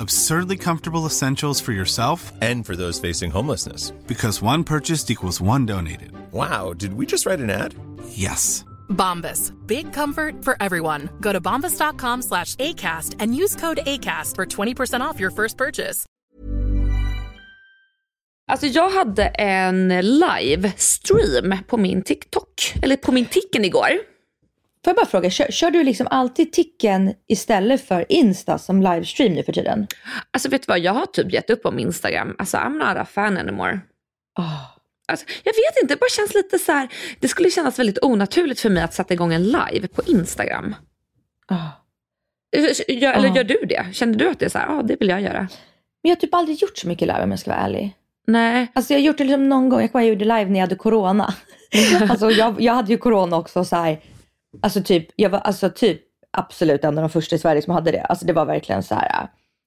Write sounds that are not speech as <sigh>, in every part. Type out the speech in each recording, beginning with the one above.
Absurdly comfortable essentials for yourself And for those facing homelessness. because one purchased equals one donated. Wow, did we just write an ad? Yes. Bombas. Big comfort for everyone. Go to bombas.com slash ACAST and use code ACAST for 20% off your first purchase. Alltså jag hade en livestream på min TikTok, eller på min Ticken igår. Får jag bara fråga, kör, kör du liksom alltid ticken istället för Insta som livestream nu för tiden? Alltså vet du vad, jag har typ gett upp om Instagram. Alltså I'm not a fan anymore. Oh. Alltså, jag vet inte, det bara känns lite så här. Det skulle kännas väldigt onaturligt för mig att sätta igång en live på Instagram. Oh. Gör, eller Ja. gör du det? Kände du att det är så här, ja det vill jag göra? Men jag har typ aldrig gjort så mycket live om jag ska vara ärlig. Nej. Alltså jag har gjort det liksom någon gång, jag kommer ihåg jag gjorde live när jag hade corona. <laughs> alltså jag, jag hade ju corona också så här. Alltså typ, jag var alltså typ absolut en av de första i Sverige som hade det. Alltså det var verkligen så här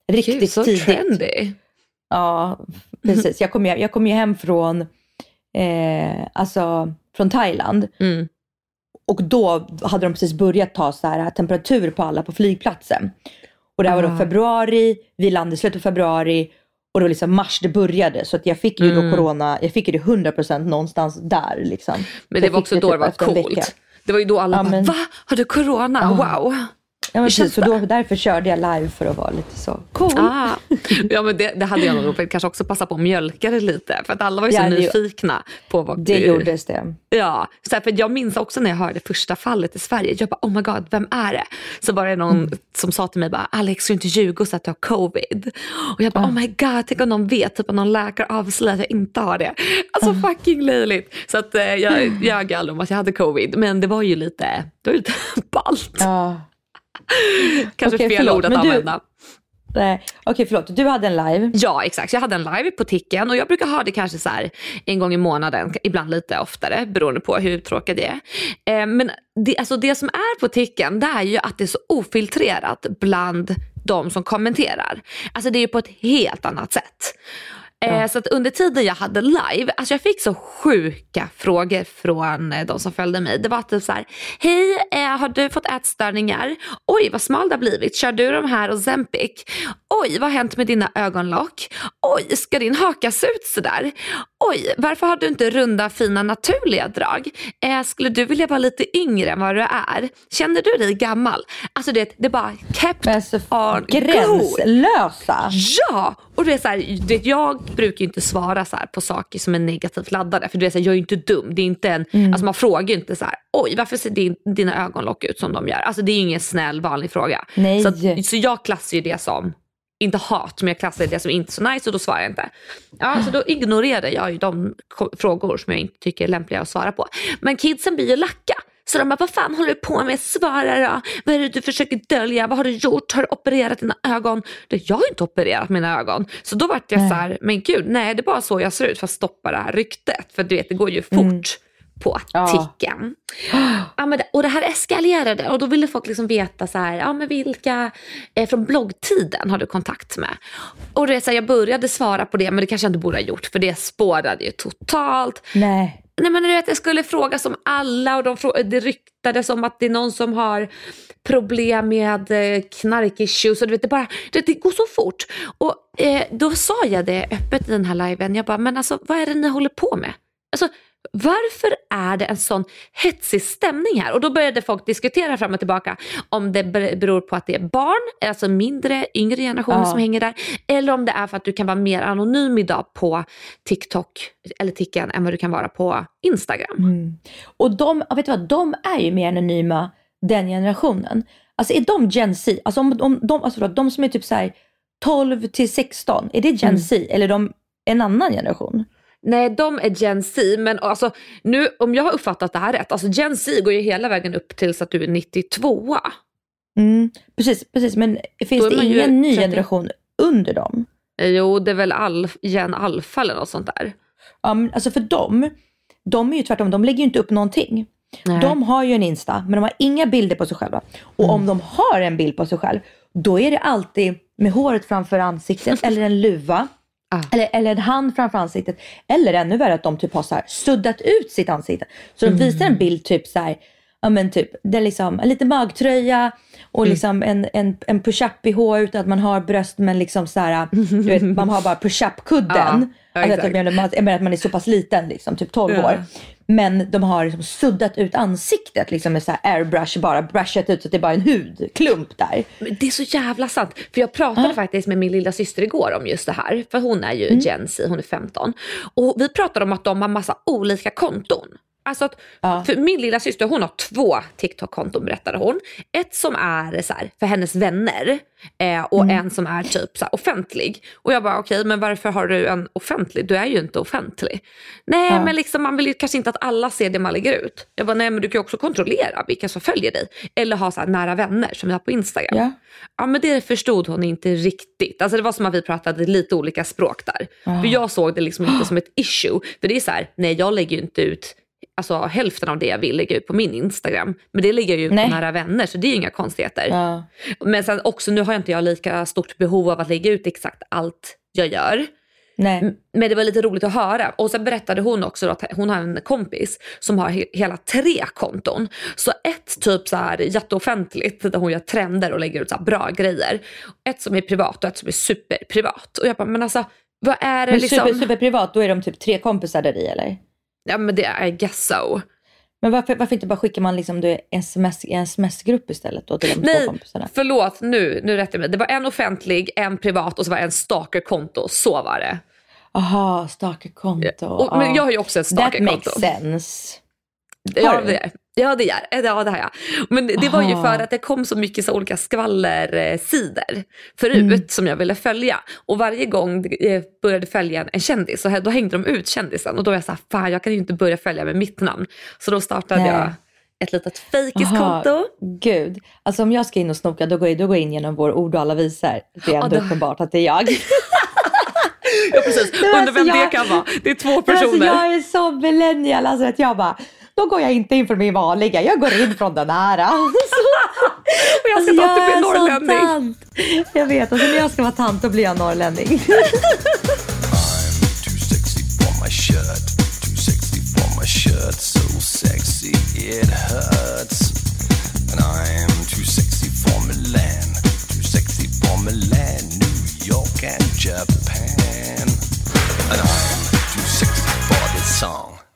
äh, riktigt Gud, så tidigt. trendy. Ja, precis. Jag kom ju, jag kom ju hem från, eh, alltså, från Thailand. Mm. Och då hade de precis börjat ta så här, temperatur på alla på flygplatsen. Och det här var Ah. då februari, vi landade i slutet av februari och det var liksom mars det började. Så att jag fick ju Mm. då corona, jag fick ju det 100% någonstans där liksom. Men det var också fick då det typ var en vecka. coolt. Det var ju då alla Ja, bara, men- va? Har du corona? Ja. Wow. Ja, men Det precis, så då, därför körde jag live för att vara lite så cool. Ah. Ja men det, det hade jag nog velat kanske också passa på att mjölka det lite. För att alla var ju så Ja, det- nyfikna på vad Det du... gjordes det. Ja, så här, för jag minns också när jag hörde första fallet i Sverige. Jag bara oh my god, vem är det? Så var det någon Mm. som sa till mig bara Alex du inte ljuga och säga att du har covid. Och jag bara oh my god, tänk om någon vet, typ om någon läkare avslöjar att jag inte har det. Alltså fucking löjligt. Så att eh, jag <gasps> ljög aldrig om att jag hade covid. Men det var ju lite, det var lite <laughs> ballt. Ja. <laughs> Kanske Okej, fel förlåt, ord att du- använda. Nej, Okej förlåt, du hade en live. Ja exakt, jag hade en live på Ticken och jag brukar ha det kanske så här en gång i månaden, ibland lite oftare beroende på hur tråkigt det är. Eh, men det, alltså det som är på Ticken det är ju att det är så ofiltrerat bland de som kommenterar. Alltså det är ju på ett helt annat sätt. Eh, Så att under tiden jag hade live, alltså jag fick så sjuka frågor från eh, de som följde mig. Det var typ så här, hej eh, har du fått ätstörningar? Oj vad smal det har blivit, kör du de här och Zempic? Oj vad har hänt med dina ögonlock? Oj ska din haka se ut sådär? Oj varför har du inte runda fina naturliga drag? Eh, skulle du vilja vara lite yngre än vad du är? Känner du dig gammal? Alltså det, det är bara kept alltså, on go. gränslösa. Ja! Och du vet, så här, du vet, jag brukar ju inte svara så på saker som är negativt laddade. För du vet, så här, jag är ju inte dum. Det är inte en, Mm. alltså man frågar ju inte så här, oj varför ser din, dina ögonlock ut som de gör? Alltså det är ju ingen snäll vanlig fråga. Nej. Så, att, så jag klassar ju det som, inte hat, men jag klassar det som inte så nice och då svarar jag inte. Ja, så då ignorerar jag ju de frågor som jag inte tycker är lämpliga att svara på. Men kidsen blir ju lacka. Så de bara, vad fan håller du på med? Svara då. Vad är det du försöker dölja? Vad har du gjort? Har du opererat dina ögon? Det, jag har inte opererat mina ögon. Så då vart jag Nej. så här, men gud, nej det är bara så jag ser ut för att stoppa det här ryktet. För du vet, det går ju fort Mm. På Ja. ticken. <gasps> Ja, men det, och det här eskalerade och då ville folk liksom veta så här, ja men vilka eh, från bloggtiden har du kontakt med? Och det är så här, jag började svara på det men det kanske jag inte borde ha gjort för det spårade ju totalt. Nej. Nej men du vet jag skulle frågas om alla och de det ryktades om att det är någon som har problem med eh, knarkissues och du vet det bara, det, det går så fort. Och eh, då sa jag det öppet i den här liven, jag bara men alltså vad är det ni håller på med? Alltså varför är det en sån hetsig stämning här? Och då började folk diskutera fram och tillbaka om det ber- beror på att det är barn, alltså mindre, yngre generationer Ja. som hänger där. Eller om det är för att du kan vara mer anonym idag på TikTok eller Ticken än vad du kan vara på Instagram. Mm. Och de, vet du vad, de är ju mer anonyma, den generationen. Alltså är de Gen Z, alltså, om, om de, alltså de som är typ så här 12 till 16, är det Gen Mm. Z eller de en annan generation? Nej, de är Gen Z, men alltså, nu, om jag har uppfattat det här rätt, alltså Gen Z går ju hela vägen upp tills att du är 92. Mm. Precis, precis, men finns det ingen ny 30. generation under dem? Jo, det är väl alf, Gen Alfa eller något sånt där. Ja, men alltså för dem, de är ju tvärtom, de lägger ju inte upp någonting. Nej. De har ju en Insta, men de har inga bilder på sig själva. Och Mm. om de har en bild på sig själv, då är det alltid med håret framför ansiktet <laughs> eller en luva. Ah. Eller, eller en hand framför ansiktet. Eller ännu värre att de typ har så suddat ut sitt ansikte. Så de visar Mm. en bild typ så här, ja men typ, det är liksom en liten magtröja. Och liksom en, en, en push-up bh utan att man har bröst men liksom så här, du vet, man har bara push-up-kudden. Ja, alltså att, jag menar, att man är så pass liten, liksom, typ 12 Ja. år. Men de har liksom suddat ut ansiktet liksom med så här airbrush, bara brushat ut så att det är bara en hudklump där. Men det är så jävla sant. För jag pratade Ah. faktiskt med min lilla syster igår om just det här. För hon är ju Mm. Gen Z, hon är 15. Och vi pratade om att de har massa olika konton. Alltså att, Ja. för min lilla syster hon har två TikTok-konton berättade hon. Ett som är så här, för hennes vänner eh, och Mm. en som är typ så här, offentlig. Och jag bara okej men varför har du en offentlig? Du är ju inte offentlig. Nej Ja. men liksom, man vill ju kanske inte att alla ser det man lägger ut. Jag bara nej men du kan ju också kontrollera vilka som följer dig. Eller ha så här, nära vänner som vi har på Instagram. Ja. Ja men det förstod hon inte riktigt. Alltså det var som att vi pratade lite olika språk där. För jag såg det liksom inte som ett issue. För det är så här, nej jag lägger ju inte ut alltså, hälften av det jag vill lägga ut på min Instagram. Men det lägger jag ju Nej. på nära vänner så det är ju inga konstigheter. Ja. Men sen också nu har inte jag lika stort behov av att lägga ut exakt allt jag gör. Nej. Men det var lite roligt att höra. Och sen berättade hon också att hon har en kompis som har he- hela tre konton. Så ett typ så här jätteoffentligt där hon gör trender och lägger ut så bra grejer. Ett som är privat och ett som är superprivat. Och jag bara, men alltså vad är det Men liksom? super, super privat, då är de typ tre kompisar där i eller? Ja men det är I guess so. Men varför, varför inte bara skickar man liksom du, sms i en sms-grupp istället då till de två Nej, kompisarna? förlåt nu, nu rätt jag mig. Det var en offentlig, en privat och så var det en stalkerkonto. Så var det. Aha, stalkerkonto. Och, men ja. jag har ju också ett That stalkerkonto. makes sense. Ja det, ja det är ja, det har jag. Men det var ju Aha. för att det kom så mycket så olika skvallersidor förut Mm. som jag ville följa. Och varje gång det eh, började följa en- kändis så då hängde de ut kändisen och då var jag så här, fan jag kan ju inte börja följa med mitt namn. Så då startade Nej. jag ett litet Aha, fejkiskonto. Gud. Alltså om jag ska in och snoka då går jag, då går jag in genom vår ord och alla visar. Det är Ja, ändå det- uppenbart att det är jag. <laughs> Ja precis, undrar alltså, vem det jag- kan vara. Det är två personer. Alltså, jag är så millennial alltså att jag bara, då går jag inte in för min vanliga, jag går in från den här. Alltså, och jag ska ta att du blir är så norrlänning. Jag vet, alltså när jag ska vara tant då blir jag norrlänning.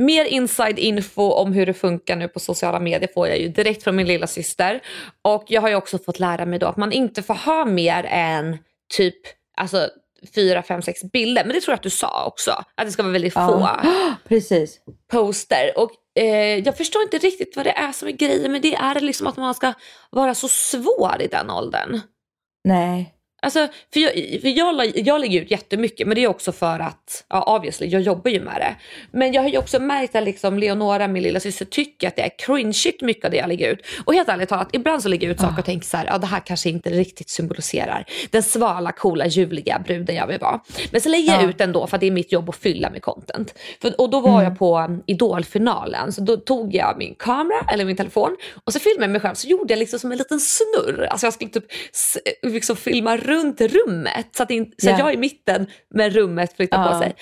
Mer inside info om hur det funkar nu på sociala medier får jag ju direkt från min lilla syster. Och jag har ju också fått lära mig då att man inte får ha mer än typ alltså, fyra, fem, sex bilder. Men det tror jag att du sa också. Att det ska vara väldigt få Ja. <gasps> Precis. poster. Och eh, jag förstår inte riktigt vad det är som är grejen med det. Är det liksom att man ska vara så svår i den åldern? Nej. Alltså, för jag, för jag, jag lägger ut jättemycket men det är också för att, ja obviously, jag jobbar ju med det. Men jag har ju också märkt att liksom Leonora, min lilla syster, tycker att det är cringeigt mycket av det jag lägger ut. Och helt ärligt talat, ibland så lägger jag ut saker och tänker så här, ja det här kanske inte riktigt symboliserar den svala, coola, ljuvliga bruden jag vill vara. Men så lägger jag Ja. ut den då för att det är mitt jobb att fylla med content. För, och då var jag på um, Idolfinalen, så då tog jag min kamera eller min telefon och så filmade jag mig själv så gjorde jag liksom som en liten snurr. Alltså jag skulle typ liksom filma runt rummet så att, in, så att Ja. jag är i mitten men rummet flyttar på Ja. sig.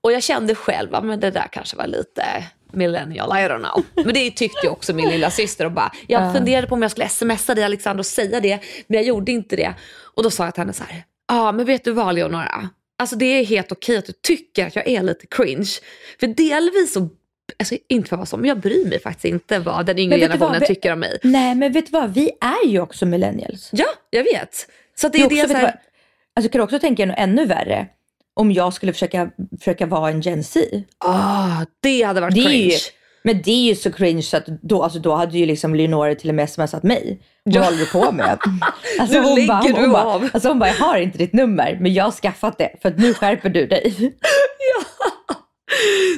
Och jag kände själv, men det där kanske var lite millennial, I don't know. <laughs> Men det tyckte ju också min lilla syster och bara, jag Ja. funderade på om jag skulle smsa dig Alexander och säga det, men jag gjorde inte det. Och då sa jag till henne så här, ja men vet du vad Leonora? Alltså det är helt okej att du tycker att jag är lite cringe. För delvis så, alltså inte för vad som, men jag bryr mig faktiskt inte vad den yngre du vad? generationen Vi- tycker om mig. Nej men vet du vad, vi är ju också millennials. Ja, jag vet. Så det Det är det vet så här, vad, alltså kan du också tänka dig ännu värre? Om jag skulle försöka, försöka vara en Gen Z. ah, det hade varit Det cringe. ju, men det är ju så cringe så att då, alltså, då hade ju liksom Leonora till och med smsat mig. Vad Ja. håller du på med? <laughs> Alltså, Nu hon, bara, lägger hon, du bara, av. alltså hon bara, jag har inte ditt nummer men jag har skaffat det för att nu skärper du dig. <laughs>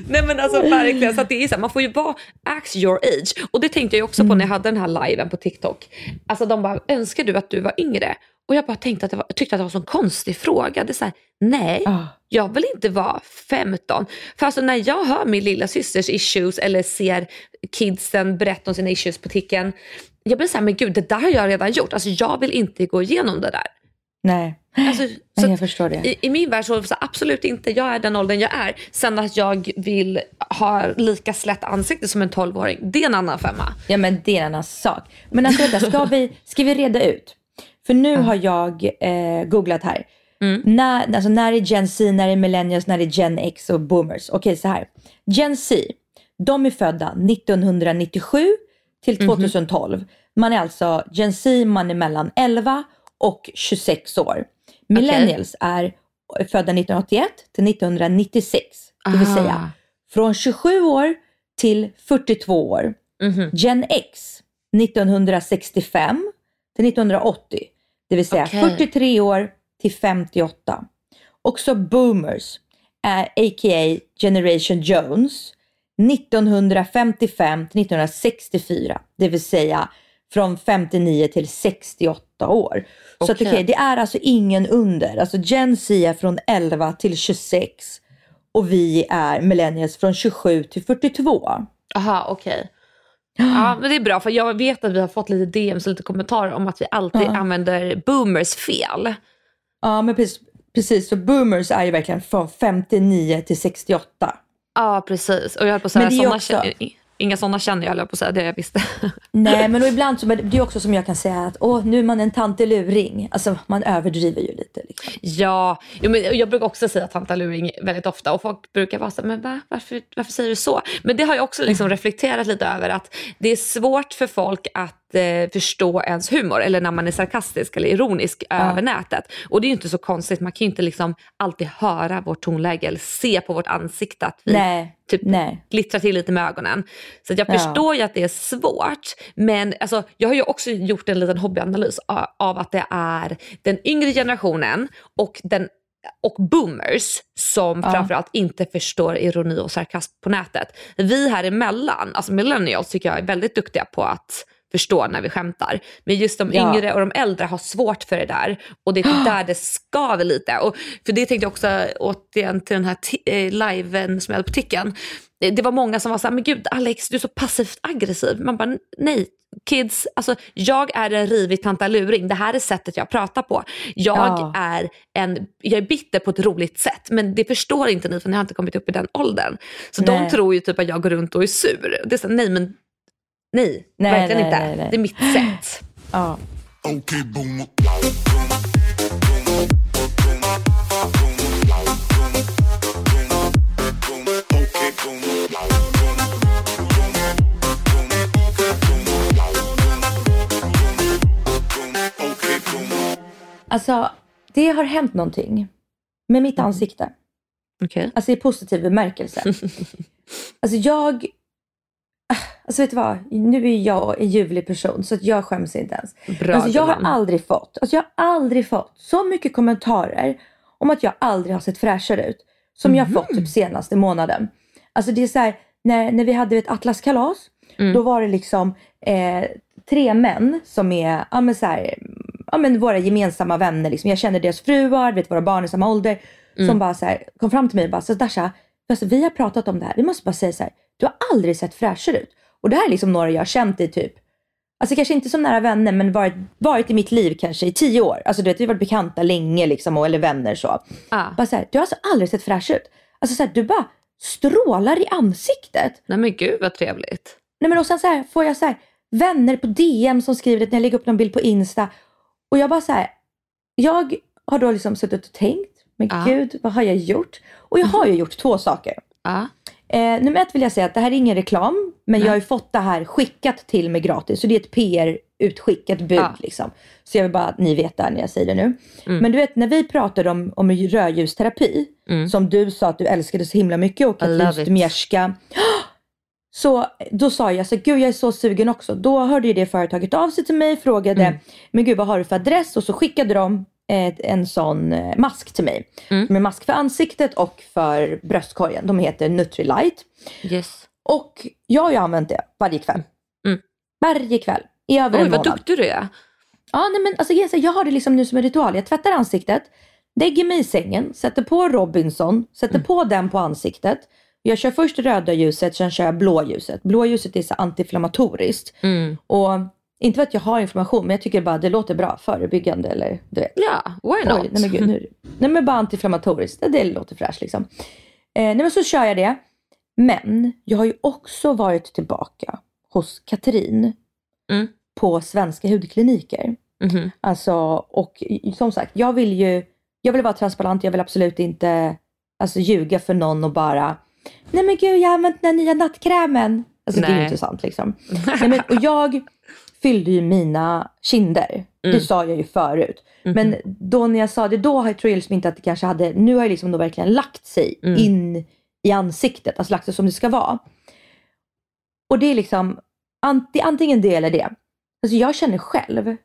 Nej men alltså verkligen, så det är så här, man får ju vara ax your age. Och det tänkte jag också på när jag hade den här liven på TikTok. Alltså de bara, önskar du att du var yngre? Och jag bara tänkte att det var, tyckte att det var en sån konstig fråga. Det är så här, nej, Ah. jag vill inte vara 15. För alltså när jag hör min lilla systers issues eller ser kidsen berätta om sina issues på ticken. Jag blir så här, men gud det där har jag redan gjort. Alltså jag vill inte gå igenom det där. Nej, Alltså, Nej jag förstår det. i, I min värld så, så absolut inte, jag är den åldern jag är. Sen att jag vill ha lika slätt ansikte som en 12-åring, det är en annan femma. Ja men det är en annan sak. Men alltså vänta, ska vi, ska vi reda ut? För nu har jag eh, googlat här. När, alltså, när är Gen Z, när är millennials, när är Gen X och boomers? Okej så här. Gen Z, de är födda 1997 till 2012. Man är alltså Gen Z, man är mellan 11 och 26 år. Millennials är födda 1981 till 1996. Det vill Ah. säga från 27 år till 42 år. Mhm. Gen X 1965 till 1980. Det vill säga Okej. 43 år till 58. Också boomers, är a.k.a. Generation Jones 1955 till 1964. Det vill säga från 59 till 68 år. Så att, okej, det är alltså ingen under. Alltså Gen Z är från 11 till 26 och vi är millennials från 27 till 42. Aha, okej. Ja, <gasps> men det är bra för jag vet att vi har fått lite DMs och lite kommentarer om att vi alltid använder boomers fel. Ja, men precis, precis. Så boomers är ju verkligen från 59 till 68. Ja, precis. Och jag höll på att säga, såna också- känner, inga sådana känner jag, höll jag på att säga, det jag visste. <laughs> Nej, men och ibland så, det är också som jag kan säga att åh, nu är man en tanteluring. Alltså man överdriver ju lite. Liksom. Ja, jo, men jag brukar också säga tantaluring väldigt ofta och folk brukar vara så men va? Varför, varför säger du så? Men det har jag också liksom reflekterat lite över att det är svårt för folk att eh, förstå ens humor eller när man är sarkastisk eller ironisk över nätet. Och det är ju inte så konstigt, man kan ju inte liksom alltid höra vårt tonläge eller se på vårt ansikte att vi Nej, typ nej. glittrar till lite med ögonen. Så att jag Ja. förstår ju att det är svårt. Men alltså, jag har ju också gjort en liten hobbyanalys a- av att det är den yngre generationen och, den, och boomers som framförallt inte förstår ironi och sarkasm på nätet. Vi här emellan, alltså millennials tycker jag är väldigt duktiga på att förstå när vi skämtar. Men just de Ja. yngre och de äldre har svårt för det där. Och det är <gasps> där det skaver lite. Och för det tänkte jag också återigen till den här eh, liven som jag hade på ticken. Det- var många som var så här, men gud Alex du är så passivt aggressiv. Man bara, nej kids, alltså jag är en rivig tantaluring. Det här är sättet jag pratar på. Jag, Ja. är en, jag är bitter på ett roligt sätt men det förstår inte ni för ni har inte kommit upp i den åldern. Så de Nej. tror ju typ att jag går runt och är sur. Det är så, nej men nej, Nej, verkligen nej, inte. nej. Det är mitt sätt. Ja. Okay. Okay. Okay. Alltså, det har hänt någonting med mitt ansikte. Okej. Alltså i positiv bemärkelse. <laughs> alltså jag... Alltså vet du vad? Nu är jag en ljuvlig person så att jag skäms inte ens. Bra alltså, jag har aldrig fått, alltså jag har aldrig fått så mycket kommentarer om att jag aldrig har sett fräschare ut som jag har fått typ senaste månaden. Alltså det är så här, när, när vi hade ett atlaskalas, då var det liksom eh, tre män som är, ja men så här, ja men våra gemensamma vänner liksom. Jag känner deras fruar, vet våra barn i samma ålder. Som bara så här, kom fram till mig och bara, så Dasha, alltså, vi har pratat om det här. Vi måste bara säga så här, du har aldrig sett fräschare ut. Och det här är liksom några jag har känt i typ Alltså kanske inte som nära vänner men varit, varit i mitt liv kanske i tio år. Alltså du vet vi har varit bekanta länge liksom och, eller vänner så. Ah. Bara så här, du har alltså aldrig sett fräsch ut. Alltså så här, du bara strålar i ansiktet. Nej men gud vad trevligt. Nej men och sen så här, får jag så här, vänner på DM som skriver det när jag lägger upp någon bild på Insta. Och jag bara så här, jag har då liksom suttit och tänkt, men Ja. gud vad har jag gjort? Och jag har ju gjort två saker. Ja. Eh, nummer ett vill jag säga att det här är ingen reklam, men jag har ju fått det här skickat till mig gratis. Så det är ett PR-utskick, ett bud Ja. liksom. Så jag vill bara att ni vet det här när jag säger det nu. Mm. Men du vet när vi pratade om, om rödljusterapi, som du sa att du älskade så himla mycket och Mm. It. Stymieszka. <gasps> Så då sa jag så gud jag är så sugen också. Då hörde ju det företaget av sig till mig, frågade, Mm. men gud vad har du för adress? Och så skickade de en sån eh, mask till mig. Mm. Med mask för ansiktet och för bröstkorgen. De heter Nutrilite. Yes. Och jag har ju använt det varje kväll. Mm. Varje kväll. I över Oj en vad månad. duktig du är. Ja, nej men alltså är jag har det liksom nu som en ritual. Jag tvättar ansiktet, lägger mig i sängen, sätter på Robinson, sätter Mm. på den på ansiktet. Jag kör först röda ljuset, sen kör jag blåljuset. Blåljuset är så antiinflammatoriskt. Mm. Och inte för att jag har inflammation, men jag tycker bara det låter bra, förebyggande eller du vet. Ja, why not? Oj, nej men gud, nu, nej men bara antiinflammatoriskt, det, det låter fräscht liksom. Eh, nej men så kör jag det. Men jag har ju också varit tillbaka hos Katrin Mm. på Svenska hudkliniker. Mhm. Alltså, och som sagt, jag vill ju, jag vill vara transparent, jag vill absolut inte alltså, ljuga för någon och bara, nej men gud jag har använt den här nya nattkrämen. Alltså det är ju Nej. inte sant liksom. <laughs> nej, men, och jag fyllde ju mina kinder, Mm. det sa jag ju förut. Mhm. Men då när jag sa det då, jag tror jag liksom inte att det kanske hade, nu har det liksom då verkligen lagt sig Mm. in i ansiktet, alltså lagt sig som det ska vara. Och det är liksom, det är antingen det eller det. Alltså jag känner själv,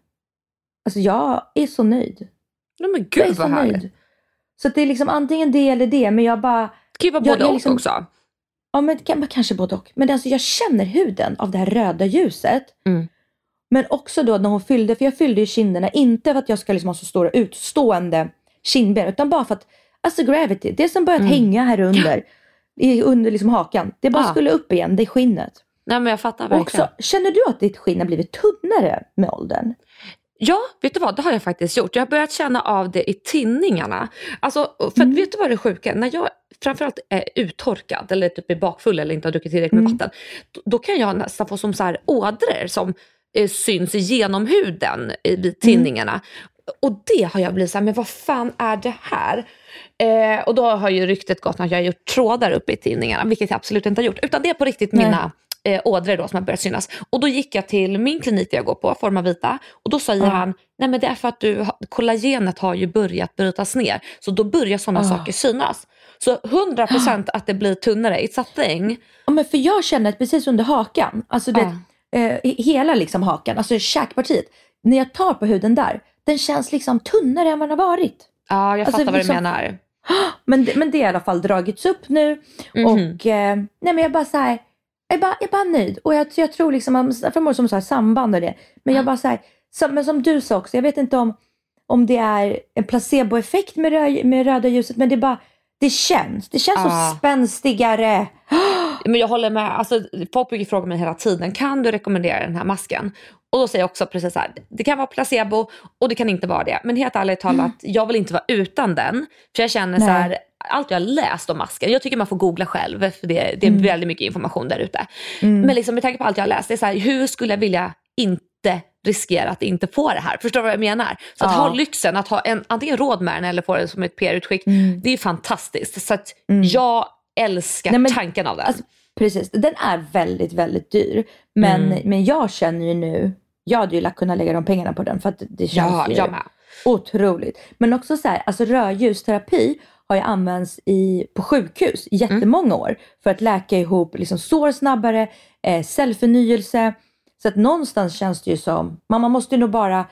alltså jag är så nöjd. Nej men Jag är gud så vad härligt. nöjd. Så det är liksom antingen det eller det, men jag bara, Det kan ju vara Jag- både jag och liksom- också. ja men kanske både och. Men alltså jag känner huden av det här röda ljuset. Mm. Men också då när hon fyllde, för jag fyllde ju kinderna, inte för att jag ska liksom ha så stora utstående kindben, utan bara för att, alltså gravity, det som börjat Mm. hänga här under, i, under liksom hakan, det bara Ah. skulle upp igen, det skinnet. Nej men jag fattar verkligen. också, känner du att ditt skinn har blivit tunnare med åldern? Ja, vet du vad? Det har jag faktiskt gjort. Jag har börjat känna av det i tinningarna. Alltså, för Mm. vet du vad det sjuka är? När jag framförallt är uttorkad eller typ är bakfull eller inte har druckit tillräckligt med Mm. vatten. Då, då kan jag nästan få som så här ådror som syns genom huden i, Mm. vid tinningarna. Och det har jag blivit så här, men vad fan är det här? Eh, och då har ju ryktet gått att jag har gjort trådar uppe i tinningarna, vilket jag absolut inte har gjort. Utan det är på riktigt Nej. mina eh, ådror då som har börjat synas. Och då gick jag till min klinik där jag går på, Forma Vita, och då säger Ja. han, nej men det är för att du, kollagenet har ju börjat brytas ner, så då börjar sådana Ah. saker synas. Så 100% att det blir tunnare, it's a thing. Ja, men för jag känner att precis under hakan, alltså det, Ja. Eh, hela liksom hakan, alltså käkpartiet, när jag tar på huden där, den känns liksom tunnare än vad den har varit. Ja, jag Alltså, fattar vad liksom- du menar. <gasps> Men men det har i alla fall dragits upp nu Mhm. och eh, nej men jag bara så här, jag bara, jag bara nöjd. Och jag, jag tror liksom, förmodligen som så här samband och det, men jag bara så här, som, men som du sa också, jag vet inte om, om det är en placeboeffekt med, rö, med röda ljuset, men det bara, det känns, det känns Ah. så spänstigare. <gasps> Men jag håller med, alltså, folk brukar fråga mig hela tiden, kan du rekommendera den här masken? Och då säger jag också precis så här, det kan vara placebo och det kan inte vara det. Men helt ärligt talat, jag vill inte vara utan den. För jag känner så Nej. här, allt jag har läst om masken, jag tycker man får googla själv för det, det är Mm. väldigt mycket information där ute. Mm. Men liksom med tanke på allt jag har läst, det är så här, hur skulle jag vilja inte riskera att inte få det här? Förstår du vad jag menar? Så att Ja. ha lyxen att ha en, antingen råd med den eller få det som ett PR-utskick, Mm. det är fantastiskt. Så att Mm. jag älskar Nej, men- tanken av den. Alltså, precis, den är väldigt, väldigt dyr. Men, Mm. men jag känner ju nu, jag hade ju lagt kunna lägga de pengarna på den för att det känns ja, ju jag med. otroligt. Men också så här, alltså rödljusterapi har ju använts i, på sjukhus i jättemånga år för att läka ihop liksom sår snabbare, eh, cellförnyelse. Så att någonstans känns det ju som, man, man måste ju nog bara,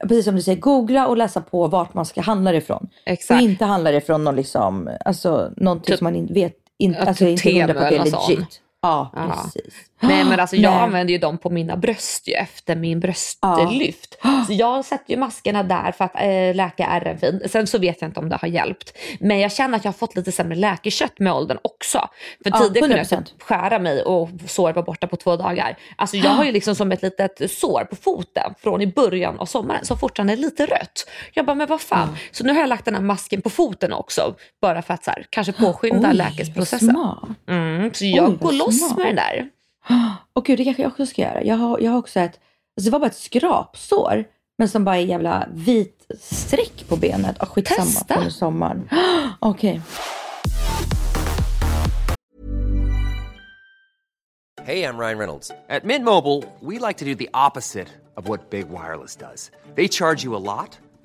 precis som du säger, googla och läsa på vart man ska handla det ifrån. Exakt. Och inte handla det från någon liksom, alltså någonting Typ- som man inte vet, in, alltså inte hundra på att det är legit. Ja, Ja. precis. Nej men alltså jag Nej. använder ju dem på mina bröst ju efter min bröstlyft. Så jag sätter ju maskerna där för att eh, läka ärren. Sen så vet jag inte om det har hjälpt. Men jag känner att jag har fått lite sämre läkekött med åldern också. För Ja, tidigare kunde jag 100%. typ skära mig och såret var borta på två dagar. Alltså jag har ju liksom som ett litet sår på foten från i början av sommaren som fortfarande är lite rött. Jag bara, men vad fan. Så nu har jag lagt den här masken på foten också. Bara för att så här, kanske påskynda Oj, läkesprocessen. smart. Mm, så jag Oj, går loss med den där. <gasps> Och gud, det kanske jag också ska göra. Jag har, jag har också ett, alltså det var bara ett skrapsår, men som bara är jävla vit streck på benet. Oh, skitsamma, Testa. från sommaren. <gasps> Okej. Hey, I'm Ryan Reynolds. At Mint Mobile, we like to do the opposite of what Big Wireless does. They charge you a lot,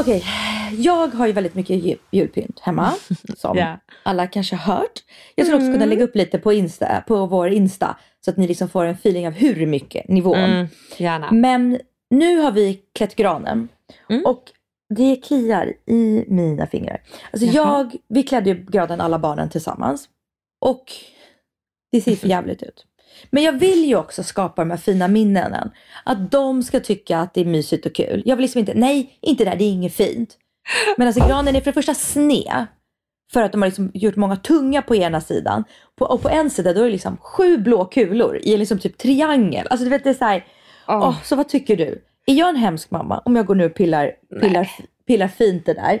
Okej, jag har ju väldigt mycket jul, julpynt hemma. <laughs> Som Ja. alla kanske har hört. Jag skulle också kunna lägga upp lite på, Insta, på vår Insta. Så att ni liksom får en feeling av hur mycket nivån. Mm, gärna. Men nu har vi klätt granen. Mm. Och det kliar i mina fingrar. Alltså Jaha. jag, vi klädde ju granen alla barnen tillsammans. Och det ser för <laughs> jävligt ut. Men jag vill ju också skapa de här fina minnena. Att de ska tycka att det är mysigt och kul. Jag vill liksom inte, nej, inte det där, det är inget fint. Men alltså granen är för det första sned. För att de har liksom gjort många tunga på ena sidan. På, och på en sida då är det liksom sju blå kulor i en liksom typ triangel. Alltså du vet det är så här, Åh. åh, så vad tycker du? Är jag en hemsk mamma om jag går nu och pillar, pillar, pillar fint det där?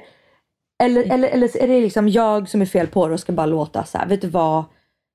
Eller, eller, eller är det liksom jag som är fel på det och ska bara låta så här, vet du vad?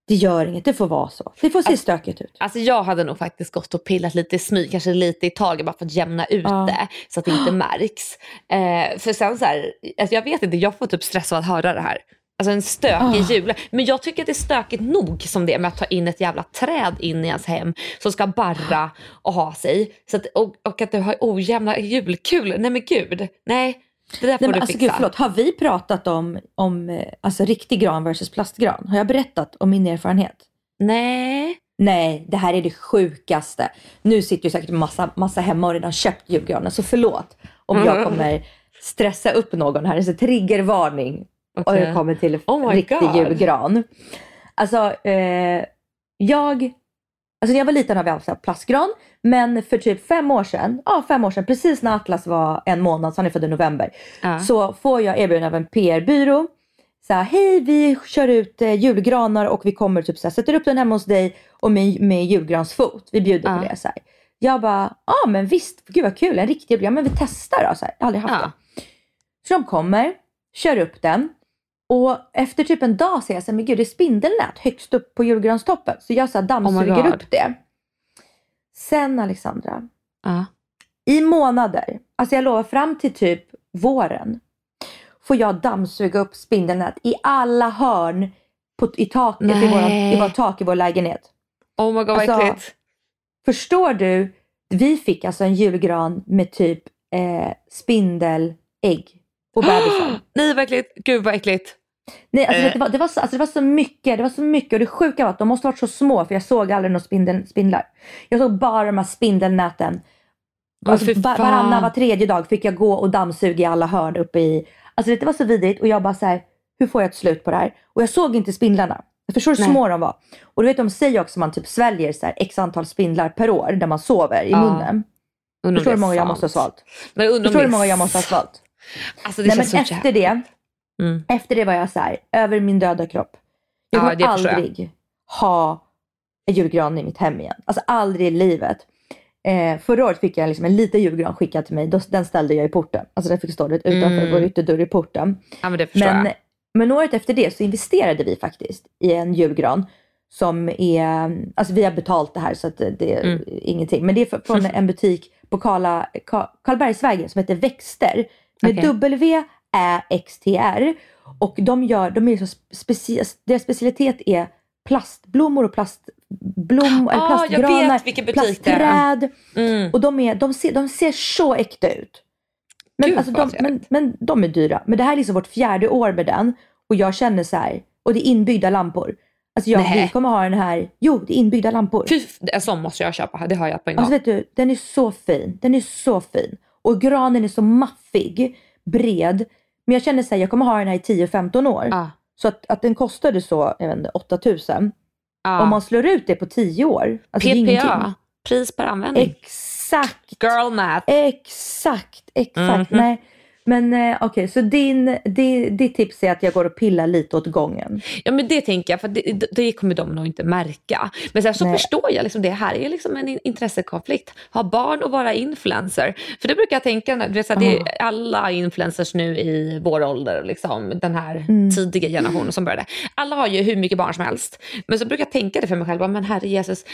Det gör inget, det får vara så. Det får se stökigt ut. Alltså jag hade nog faktiskt gått och pillat lite i smyg, kanske lite i taget bara för att jämna ut Ja. det så att det inte <gasps> märks. Eh, för sen så här, alltså jag vet inte, jag får typ stress av att höra det här. Alltså en stökig Ah. jul. Men jag tycker att det är stökigt nog som det är med att ta in ett jävla träd in i ens hem som ska barra och ha sig. Så att, och, och att du har ojämna julkulor. Nej men gud, nej. Det där får Nej, men du alltså, fixa. gud, förlåt, har vi pratat om, om eh, alltså, riktig gran versus plastgran? Har jag berättat om min erfarenhet? Nej. Nej, det här är det sjukaste. Nu sitter ju säkert massa, massa hemma och redan köpt julgranen, så förlåt om jag Mm. kommer stressa upp någon här. Så triggervarning och Okej. jag kommer till Oh riktig God. julgran. Alltså, eh, jag... Alltså när jag var liten har vi haft plastgran, men för typ fem år sedan, ja fem år sedan, precis när Atlas var en månad, så han är född i november, Ja. så får jag erbjudande av en PR-byrå. Så här, hej vi kör ut eh, julgranar och vi kommer typ så här, sätter upp den hemma hos dig och med, med julgransfot. Vi bjuder på Ja. det. Så här. Jag bara, ja ah, men visst, gud vad kul, en riktig julgran, men vi testar då. Så här. Jag har aldrig haft Ja. det. Så de kommer, kör upp den och efter typ en dag ser jag så här, men gud det är spindelnät högst upp på julgranstoppen. Så jag så här, dammsuger Oh upp det. Sen Alexandra, Ja. i månader, alltså jag lovar fram till typ våren, får jag dammsuga upp spindelnät i alla hörn på, i taket i, Nej. våran, i vårt tak i vår lägenhet. Oh my god vad Alltså, äckligt. Förstår du? Vi fick alltså en julgran med typ eh, spindelägg och <gasps> bebisar. Nej vad äckligt. Gud vad äckligt. Nej, alltså, Eh. det, var, det, var så, alltså, det var så mycket. Det var så mycket och det sjuka var att de måste varit så små för jag såg aldrig några spindel, spindlar. Jag såg bara de här spindelnäten. Alltså, var, varannan, var tredje dag fick jag gå och dammsuga i alla hörn uppe i... Alltså det var så vidrigt och jag bara så här, hur får jag ett slut på det här? Och jag såg inte spindlarna. Jag förstår hur små de var. Och du vet de säger också att man typ sväljer så här, x antal spindlar per år när man sover i munnen. Undrar om Förstår du hur många jag måste ha svalt? Förstår du hur många jag måste ha svalt? Alltså det Nej, men så efter det, Mm. efter det var jag så här, över min döda kropp. Jag Ja, kommer det förstår jag. aldrig ha en julgran i mitt hem igen. Alltså aldrig i livet. Eh, förra året fick jag liksom en liten julgran skickad till mig. Då, den ställde jag i porten. Alltså den fick stå utanför Mm. vår ytterdörr i porten. Ja men det Men, jag. men året efter det så investerade vi faktiskt i en julgran. Som är, alltså vi har betalt det här så att det är Mm. ingenting. Men det är fr- från <laughs> en butik på Karla, Ka- Karlbergsvägen som heter Växter. Med Okej. W-Ä-X-T-R. Och de gör, de är så speci- deras specialitet är plastblommor och plastblom, eller Ah, jag plastgranar, är. plastträd. Mm. Och de, är, de, ser, de ser så äkta ut. Men, Gud, alltså, de, men, men de är dyra. Men det här är liksom vårt fjärde år med den. Och jag känner så här, och det är inbyggda lampor. Alltså jag vi kommer ha den här, jo det är inbyggda lampor. Fy, en sån måste jag köpa, det har jag på en gång. Alltså vet du, den är så fin. Den är så fin. Och granen är så maffig, bred. Men jag känner såhär, jag kommer ha den här i 10-15 år. Ja. Så att, att den kostade så, jag vet inte, 8000. Ja. Om man slår ut det på 10 år. Alltså. PPA, pris per användning. Exakt, Girl math. exakt, exakt. Mhm. Nej. Men eh, okej, så din, di, ditt tips är att jag går och pillar lite åt gången. Ja men det tänker jag, för det, det kommer de nog inte märka. Men sen så Nej. förstår jag, liksom, det här är liksom en in- intressekonflikt. Ha barn och vara influencer. För det brukar jag tänka, du vet, så här, det är alla influencers nu i vår ålder, liksom, den här Mm. tidiga generationen som började. Alla har ju hur mycket barn som helst. Men så brukar jag tänka det för mig själv, men herre Jesus,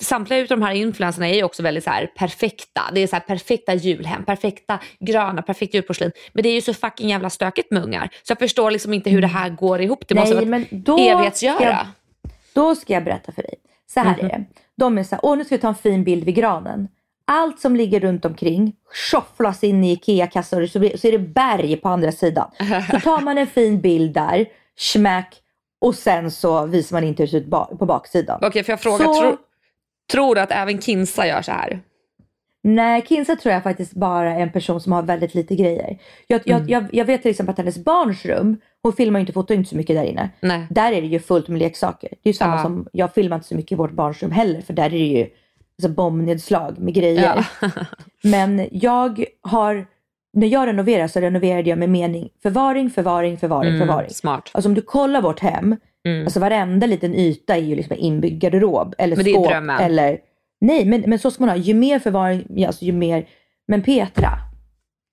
samtliga av de här influencerna är ju också väldigt så här, perfekta. Det är så här, perfekta julhem, perfekta gröna, perfekt julporslin. Men det är ju så fucking jävla stökigt med ungar. Så jag förstår liksom inte hur det här går ihop. Det måste vara ett då evighetsgöra. ska jag- Då ska jag berätta för dig. Så här är det. De är så här, åh nu ska vi ta en fin bild vid granen. Allt som ligger runt omkring tjofflas in i IKEA-kassor så, så är det berg på andra sidan. Så tar man en fin bild där, smack, och sen så visar man inte hur det ser ut på baksidan. Okej, för jag frågar, Så- tro, tror du att även Kinsa gör så här? Nej, Kinsa tror jag faktiskt bara är en person som har väldigt lite grejer. Jag, jag, jag, jag vet till exempel att hennes barns rum, hon filmar ju inte, fotar inte så mycket där inne. Nej. Där är det ju fullt med leksaker. Det är ju samma Ja. som, jag filmar inte så mycket i vårt barnsrum heller för där är det ju alltså, bombnedslag med grejer. Ja. <laughs> Men jag har, när jag renoverar så renoverade jag med mening förvaring, förvaring, förvaring, Mm, förvaring. smart. Alltså om du kollar vårt hem, Mm. alltså varenda liten yta är ju liksom inbyggd garderob eller Men det skåp. Eller, nej, men, men så ska man ha. Ju mer förvaring, alltså ju mer. Men Petra,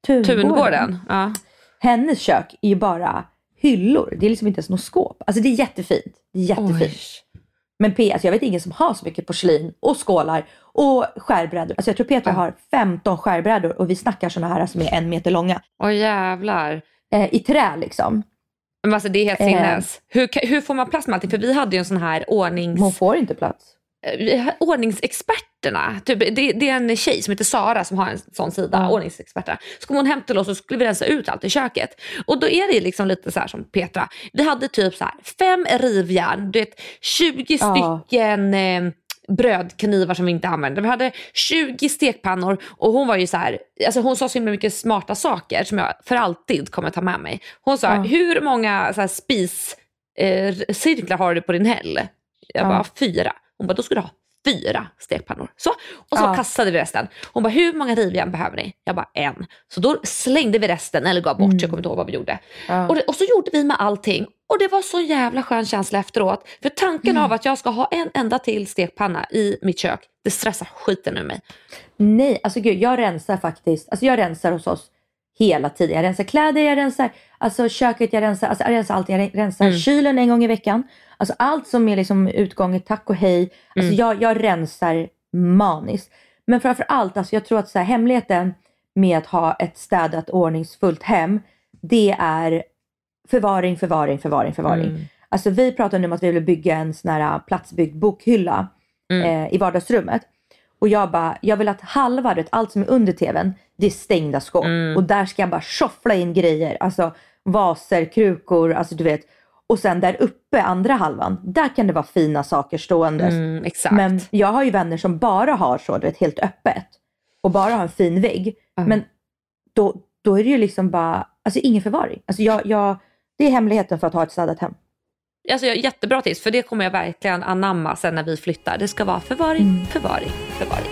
Tungården, Tungården. Ja. hennes kök är ju bara hyllor. Det är liksom inte ens något skåp. Alltså det är jättefint. Det är jättefint. Oj. Men P, alltså jag vet ingen som har så mycket porslin och skålar och skärbrädor. Alltså jag tror Petra Ja. har 15 skärbrädor och vi snackar sådana här som är en meter långa. Åh jävlar. Eh, I trä liksom. Men alltså det är helt Eh. sinnes. Hur, ka- hur får man plats med allting? För vi hade ju en sån här ordnings... Hon får inte plats. Eh, ordningsexperterna. Typ, det, det är en tjej som heter Sara som har en sån sida, Ja. ordningsexperterna. Så kom hon hem till oss och skulle vi rensa ut allt i köket. Och då är det liksom lite så här som Petra. Vi hade typ så här fem rivjärn, du vet 20 Ja. stycken eh, brödknivar som vi inte använde. Vi hade 20 stekpannor och hon var ju så här, alltså hon sa så himla mycket smarta saker som jag för alltid kommer ta med mig. Hon sa, Ja. hur många så här, spis eh, har du på din häll? Jag Ja. bara, fyra. Hon bara, då ska du ha fyra stekpannor. Så, och så Ja. kastade vi resten. Hon bara, hur många rivjärn behöver ni? Jag bara, en. Så då slängde vi resten, eller gav bort, Mm. jag kommer inte ihåg vad vi gjorde. Ja. Och, det, och så gjorde vi med allting. Och det var så jävla skön känsla efteråt. För tanken Mm. av att jag ska ha en enda till stekpanna i mitt kök, det stressar skiten ur mig. Nej, alltså gud, jag rensar faktiskt. Alltså jag rensar hos oss hela tiden. Jag rensar kläder, jag rensar alltså köket, jag rensar, alltså jag rensar allt. Jag rensar Mm. kylen en gång i veckan. Alltså allt som är liksom utgången, tack och hej. Alltså Mm. jag, jag rensar maniskt. Men framför allt, alltså jag tror att så här, hemligheten med att ha ett städat ordningsfullt hem, det är förvaring, förvaring, förvaring, förvaring. Mm. Alltså vi pratar nu om att vi vill bygga en sån här platsbyggd bokhylla Mm. eh, i vardagsrummet. Och jag bara, jag vill att halva, vet, allt som är under tvn, det är stängda skåp. Mm. Och där ska jag bara tjoffla in grejer. Alltså vaser, krukor, alltså du vet. Och sen där uppe, andra halvan, där kan det vara fina saker ståendes. Mm. Men jag har ju vänner som bara har så, du vet, helt öppet. Och bara har en fin vägg. Mm. Men då, då är det ju liksom bara, alltså ingen förvaring. Alltså jag, jag, det är hemligheten för att ha ett städat hem. Alltså, jag- jättebra tips, för det kommer jag verkligen anamma sen när vi flyttar. Det ska vara förvaring, Mm. förvaring, förvaring.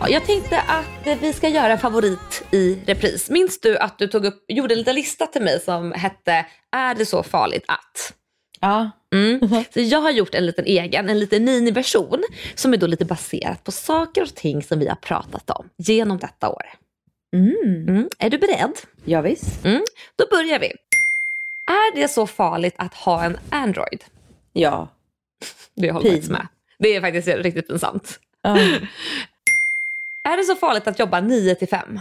Ja, jag tänkte att vi ska göra en favorit i repris. Minns du att du tog upp, gjorde en liten lista till mig som hette Är det så farligt att? Ja. Mm. Så jag har gjort en liten egen, en liten miniversion som är då lite baserat på saker och ting som vi har pratat om genom detta år. Mm. Mm. Är du beredd? Ja, visst. Mm. Då börjar vi. Är det så farligt att ha en Android? Ja. Det håller Pin. faktiskt med. Det är faktiskt riktigt pinsamt. <laughs> Är det så farligt att jobba 9 till 5?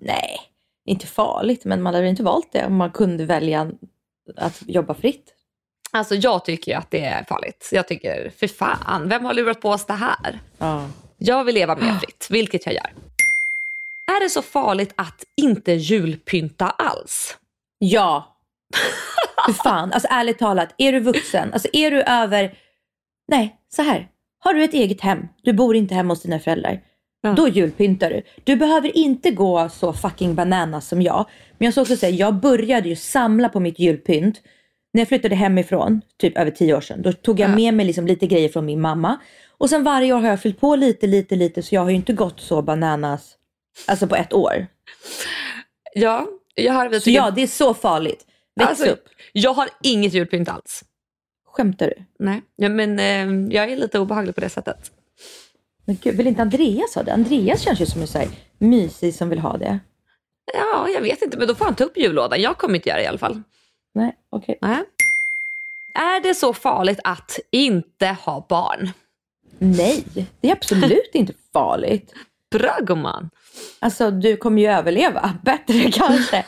Nej, inte farligt, men man hade inte valt det om man kunde välja att jobba fritt. Alltså jag tycker ju att det är farligt. Jag tycker, för fan, vem har lurat på oss det här? Ja. Jag vill leva mer fritt, vilket jag gör. Är det så farligt att inte julpynta alls? Ja. Hur fan, alltså ärligt talat, är du vuxen, alltså är du över, nej så här, har du ett eget hem, du bor inte hemma hos dina föräldrar, då julpyntar du. Du behöver inte gå så fucking bananas som jag. Men jag ska också säga, jag började ju samla på mitt julpynt när jag flyttade hemifrån, typ över tio år sedan. Då tog jag med mig liksom lite grejer från min mamma. Och sen varje år har jag fyllt på lite, lite, lite, så jag har ju inte gått så bananas, alltså på ett år. Ja, jag har Så ja, det är så farligt. Väx Alltså, upp. Jag har inget julpynt alls. Skämtar du? Nej, ja, men eh, jag är lite obehaglig på det sättet. Men gud, vill inte Andreas ha det? Andreas känns ju som en så här mysig som vill ha det. Ja, jag vet inte, men då får han ta upp jullådan. Jag kommer inte göra det i alla fall. Nej, okej. Nej. Är det så farligt att inte ha barn? Nej, det är absolut inte farligt. <laughs> Bra gumman. Alltså du kommer ju överleva. <laughs> Bättre kanske.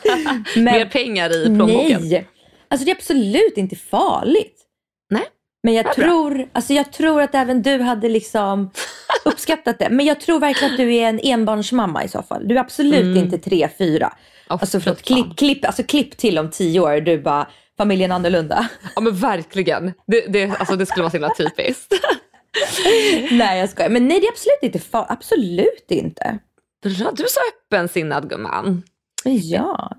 <laughs> Mer pengar i plånboken. Nej, alltså det är absolut inte farligt. Nej. Men jag tror, alltså jag tror att även du hade liksom <laughs> uppskattat det. Men jag tror verkligen att du är en enbarnsmamma i så fall. Du är absolut Mm. inte tre, fyra. alltså, förlåt, klipp, klipp, alltså klipp till om tio år. Du bara, familjen annorlunda. Ja men verkligen. Det, det, alltså, det skulle vara så himla typiskt. <laughs> nej jag skojar. Men nej det är absolut inte. Absolut inte. Bra, du är så öppensinnad gumman. Ja.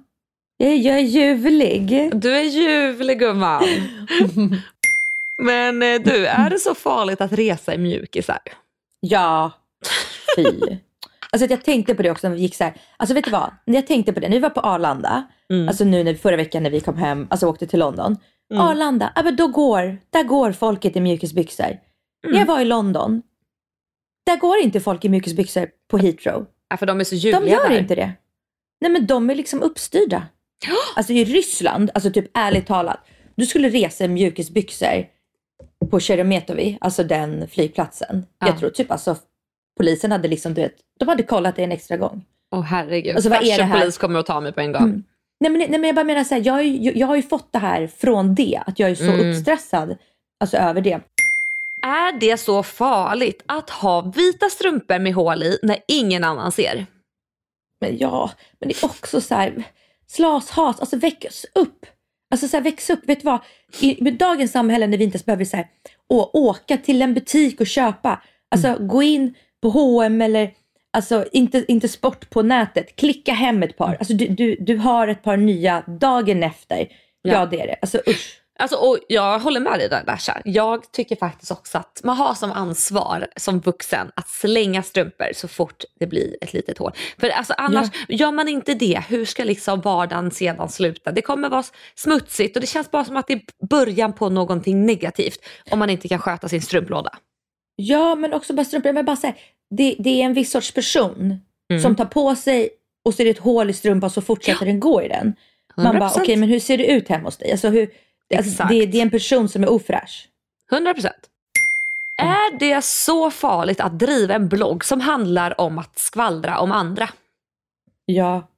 Jag är, jag är ljuvlig. Du är ljuvlig gumman. <laughs> Men eh, du, är det så farligt att resa i mjukisar? Ja, fy. Alltså jag tänkte på det också när vi gick så här. Alltså vet du vad? När jag tänkte på det, när vi var på Arlanda, Mm. alltså nu när, förra veckan när vi kom hem, alltså åkte till London. Arlanda, ja men då går, där går folket i mjukisbyxor. När jag var i London, där går inte folk i mjukisbyxor på Heathrow. Ja, för de är så De ljuvliga gör där. inte det. Nej men de är liksom uppstyrda. <gasps> Alltså i Ryssland, alltså typ ärligt talat, du skulle resa i mjukisbyxor på Sheremetyevo, alltså den flygplatsen. Ja. Jag tror typ alltså polisen hade liksom, du vet, de hade kollat det en extra gång. Åh herregud. Alltså, vad är det här? polis kommer att ta mig på en gång. Mm. Nej men, nej men jag bara menar så här, jag, jag har ju fått det här från det, att jag är så Mm. uppstressad alltså över det. Är det så farligt att ha vita strumpor med hål i när ingen annan ser? Men ja, men det är också så här, slas, has, alltså väx upp. Alltså så här, väx upp, vet du vad? I med dagens samhälle när vi inte ens behöver så här, å, åka till en butik och köpa, alltså Mm. gå in på H&M eller alltså inte, inte sport på nätet, klicka hem ett par. Alltså du, du, du har ett par nya dagen efter. Ja, Ja. det är det. Alltså usch. Alltså, och jag håller med dig där Dasha. Jag tycker faktiskt också att man har som ansvar som vuxen att slänga strumpor så fort det blir ett litet hål. För alltså, annars, gör man inte det, hur ska liksom vardagen sedan sluta? Det kommer vara smutsigt och det känns bara som att det är början på någonting negativt om man inte kan sköta sin strumplåda. Ja, men också bara strumpor. Men bara så här, det, det är en viss sorts person Mm. som tar på sig och det ett hål i strumpan så fortsätter den gå i den. Man bara, 100%. okej men hur ser det ut hemma hos dig? Alltså, hur, alltså, det, det är en person som är ofräsch. 100 procent. Är det så farligt att driva en blogg som handlar om att skvallra om andra? Ja.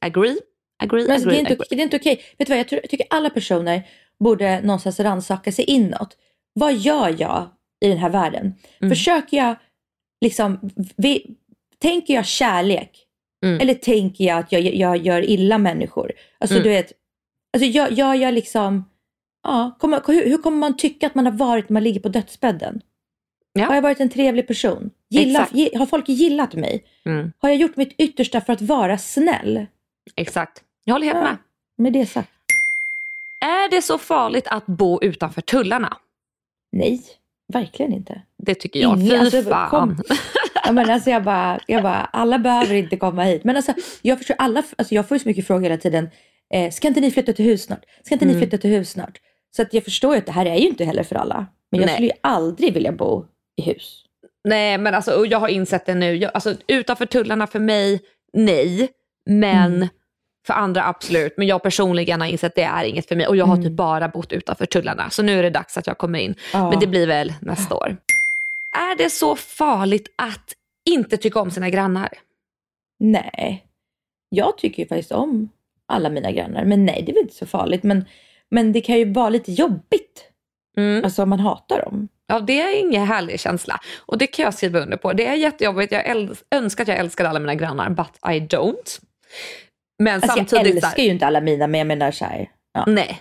Agree? Agree? Men alltså, det, agree, är inte, agree. det är inte okej. Vet du vad, jag, tror, jag tycker alla personer borde någonstans rannsaka sig inåt. Vad gör jag i den här världen? Mm. Försöker jag, liksom, vi, tänker jag kärlek? Mm. Eller tänker jag att jag, jag gör illa människor? Alltså Mm. du vet, alltså, jag, jag, jag liksom, ja, kommer, hur, hur kommer man tycka att man har varit när man ligger på dödsbädden? Ja. Har jag varit en trevlig person? Gilla, har folk gillat mig? Mm. Har jag gjort mitt yttersta för att vara snäll? Exakt. Jag håller helt Ja. med. Med det sagt, Är det så farligt att bo utanför tullarna? nej, verkligen inte. Det tycker jag. Ingen- Fy alltså, fan. kom. <laughs> Ja, men alltså jag, bara, jag bara, alla behöver inte komma hit. Men alltså, jag, förstår, alla, alltså jag får ju så mycket frågor hela tiden. Eh, ska inte ni flytta till hus snart? Ska inte Mm. ni flytta till hus snart? Så att jag förstår ju att det här är ju inte heller för alla. Men jag Nej. skulle ju aldrig vilja bo i hus. Nej men alltså och jag har insett det nu. Jag, alltså, utanför tullarna för mig, nej. Men Mm. för andra absolut. Men jag personligen har insett att det är inget för mig. Och jag har typ bara bott utanför tullarna. Så nu är det dags att jag kommer in. Mm. Ja. Men det blir väl nästa år. Är det så farligt att inte tycka om sina grannar? Nej, jag tycker ju faktiskt om alla mina grannar. Men nej, det är väl inte så farligt. Men, men det kan ju vara lite jobbigt. Mm. Alltså om man hatar dem. Ja, det är ingen härlig känsla. Och det kan jag skriva under på. Det är jättejobbigt. Jag önskar att jag älskade alla mina grannar, but I don't. Men Alltså, jag samtidigt... älskar där- ju inte alla mina, men jag menar så här. Ja. Nej.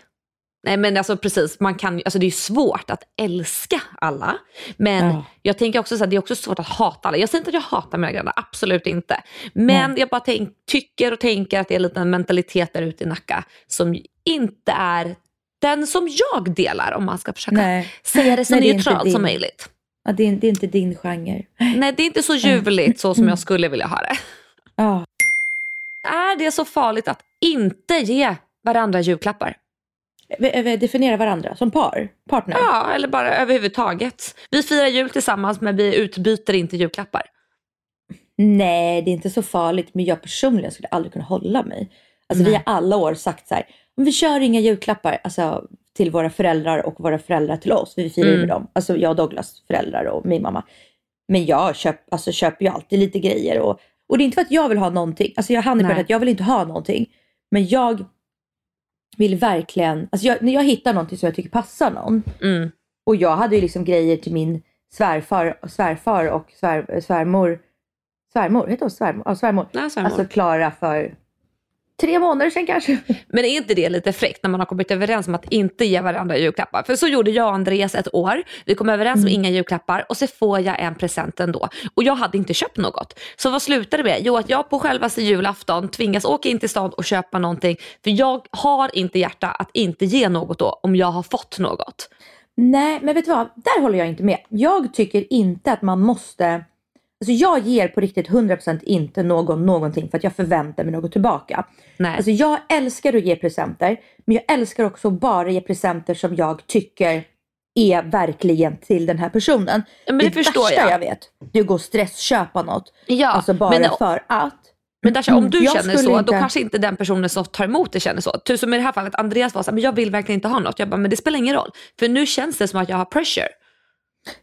Nej men alltså precis, man kan, alltså det är svårt att älska alla. Men Ja. jag tänker också så här, det är också svårt att hata alla. Jag säger inte att jag hatar mina grannar, absolut inte. Men jag bara tänk, tycker och tänker att det är en mentalitet där ute i Nacka som inte är den som jag delar om man ska försöka Nej. säga det så Nej, det neutralt som din. möjligt. Ja, det, är, det är inte din genre. Nej det är inte så ljuvligt så som jag skulle vilja ha det. Ja. Är det så farligt att inte ge varandra julklappar? Definiera varandra som par, partner. Ja, eller bara överhuvudtaget. Vi firar jul tillsammans men vi utbyter inte julklappar. Nej, det är inte så farligt. Men jag personligen skulle aldrig kunna hålla mig. Alltså vi har alla år sagt så här. "Men Vi kör inga julklappar alltså, till våra föräldrar och våra föräldrar till oss. Vi firar Mm. med dem. Alltså jag och Douglas föräldrar och min mamma. Men jag köp, alltså, köper ju alltid lite grejer. Och, och det är inte för att jag vill ha någonting. Alltså jag Nej. att jag vill inte ha någonting. Men jag vill verkligen, alltså jag, när jag hittar någonting som jag tycker passar någon. Mm. Och jag hade ju liksom grejer till min svärfar, svärfar och svär, svärmor. Svärmor, heter hon svärmor? Ja, svärmor. Nej, svärmor. Alltså Klara för tre månader sedan kanske. <laughs> Men är inte det lite fräckt när man har kommit överens om att inte ge varandra julklappar? För så gjorde jag och Andreas ett år. Vi kom överens om inga julklappar och så får jag en present ändå. Och jag hade inte köpt något. Så vad slutade det med? Jo att jag på självaste julafton tvingas åka in till stan och köpa någonting. För jag har inte hjärta att inte ge något då om jag har fått något. Nej, men vet du vad? Där håller jag inte med. Jag tycker inte att man måste... Alltså jag ger på riktigt 100% inte någon någonting för att jag förväntar mig något tillbaka. Nej. Alltså jag älskar att ge presenter, men jag älskar också att bara ge presenter som jag tycker är verkligen till den här personen. Men det förstår värsta jag. jag vet, det är att gå och stressköpa något. Ja, alltså bara men- för att. Men Dasha, om du Mm, Jag känner så, då inte- kanske inte den personen som tar emot det känner så. Typ som i det här fallet, Andreas var så här, men jag vill verkligen inte ha något. Jag bara, men det spelar ingen roll. För nu känns det som att jag har pressure.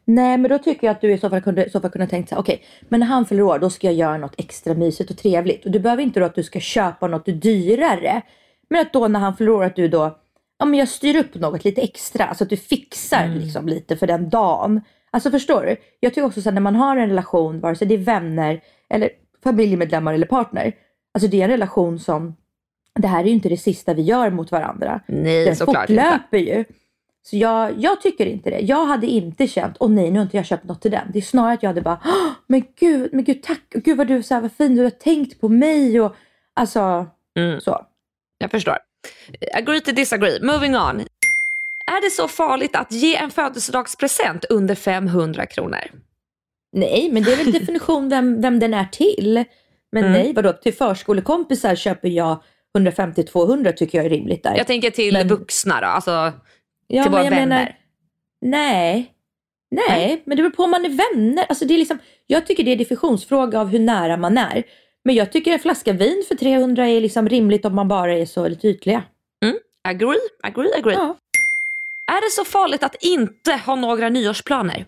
Nej men då tycker jag att du i så fall kunde, så fall kunde tänkt så här, okej, men när han fyller år då ska jag göra något extra mysigt och trevligt. Och du behöver inte då att du ska köpa något dyrare. Men att då när han fyller år att du då, ja men jag styr upp något lite extra. Alltså att du fixar liksom lite för den dagen. Alltså förstår du? Jag tycker också så här, när man har en relation, vare sig det är vänner eller familjemedlemmar eller partner. Alltså det är en relation som, det här är ju inte det sista vi gör mot varandra. Nej, Den såklart inte. fortlöper ju. Så jag, jag tycker inte det. Jag hade inte känt, åh nej nu har inte jag köpt något till den. Det är snarare att jag hade bara, "Åh, men gud, men gud tack, och gud vad du, så här, vad fin du har tänkt på mig och alltså Mm. så. Jag förstår. Agree to disagree. Moving on. Är det så farligt att ge en födelsedagspresent under 500 kronor? Nej, men det är väl definition <laughs> vem, vem den är till. Men Mm. nej, vadå, till förskolekompisar köper jag 150-200 tycker jag är rimligt där. Jag tänker till Men- vuxna då, alltså Ja, till men våra jag vänner. menar- nej. Nej, Nej. men det beror på om man är vänner. Alltså det är liksom, jag tycker det är definitionsfråga av hur nära man är. Men jag tycker en flaska vin för 300 är liksom rimligt om man bara är så lite ytliga. Agree, agree, agree. Ja. Är det så farligt att inte ha några nyårsplaner?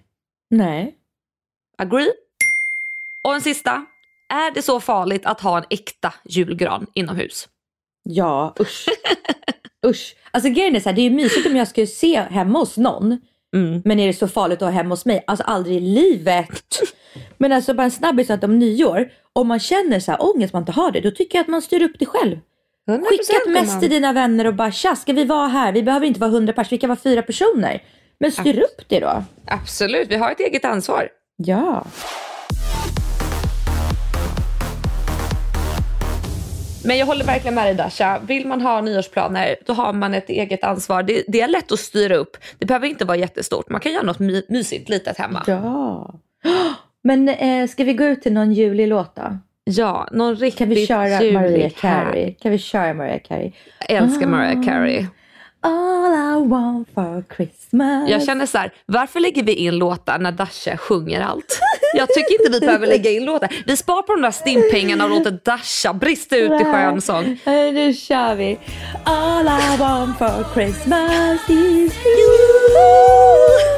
Nej. Agree. Och en sista. Är det så farligt att ha en äkta julgran inomhus? Ja, usch. usch. Alltså grejen är så här, det är ju mysigt om jag skulle se hemma hos någon. Mm. Men är det så farligt att ha hemma hos mig? Alltså aldrig i livet. <laughs> Men alltså bara en snabbis att om nyår, om man känner så här ångest man inte har det, då tycker jag att man styr upp det själv. 100% Skicka ett mess till dina vänner och bara tja, ska vi vara här? Vi behöver inte vara 100 personer, vi kan vara fyra personer. Men styr upp det då. Absolut, vi har ett eget ansvar. Ja. Men jag håller verkligen med dig Dasha. Vill man ha nyårsplaner då har man ett eget ansvar. Det, det är lätt att styra upp. Det behöver inte vara jättestort. Man kan göra något my- mysigt litet hemma. Ja. Men eh, ska vi gå ut till någon julig låt då? Ja, någon riktigt Kan vi köra Mariah. Carey? Kan vi köra Mariah Carey? Jag älskar Mariah Carey. All I want for Christmas. Jag känner så här, varför lägger vi in låtar när Dasha sjunger allt? <laughs> Jag tycker inte vi behöver lägga in låtar. Vi sparar på de där stimpengarna och låter Dasha brista ut i skön sång. Nu kör vi. All I want for Christmas is you.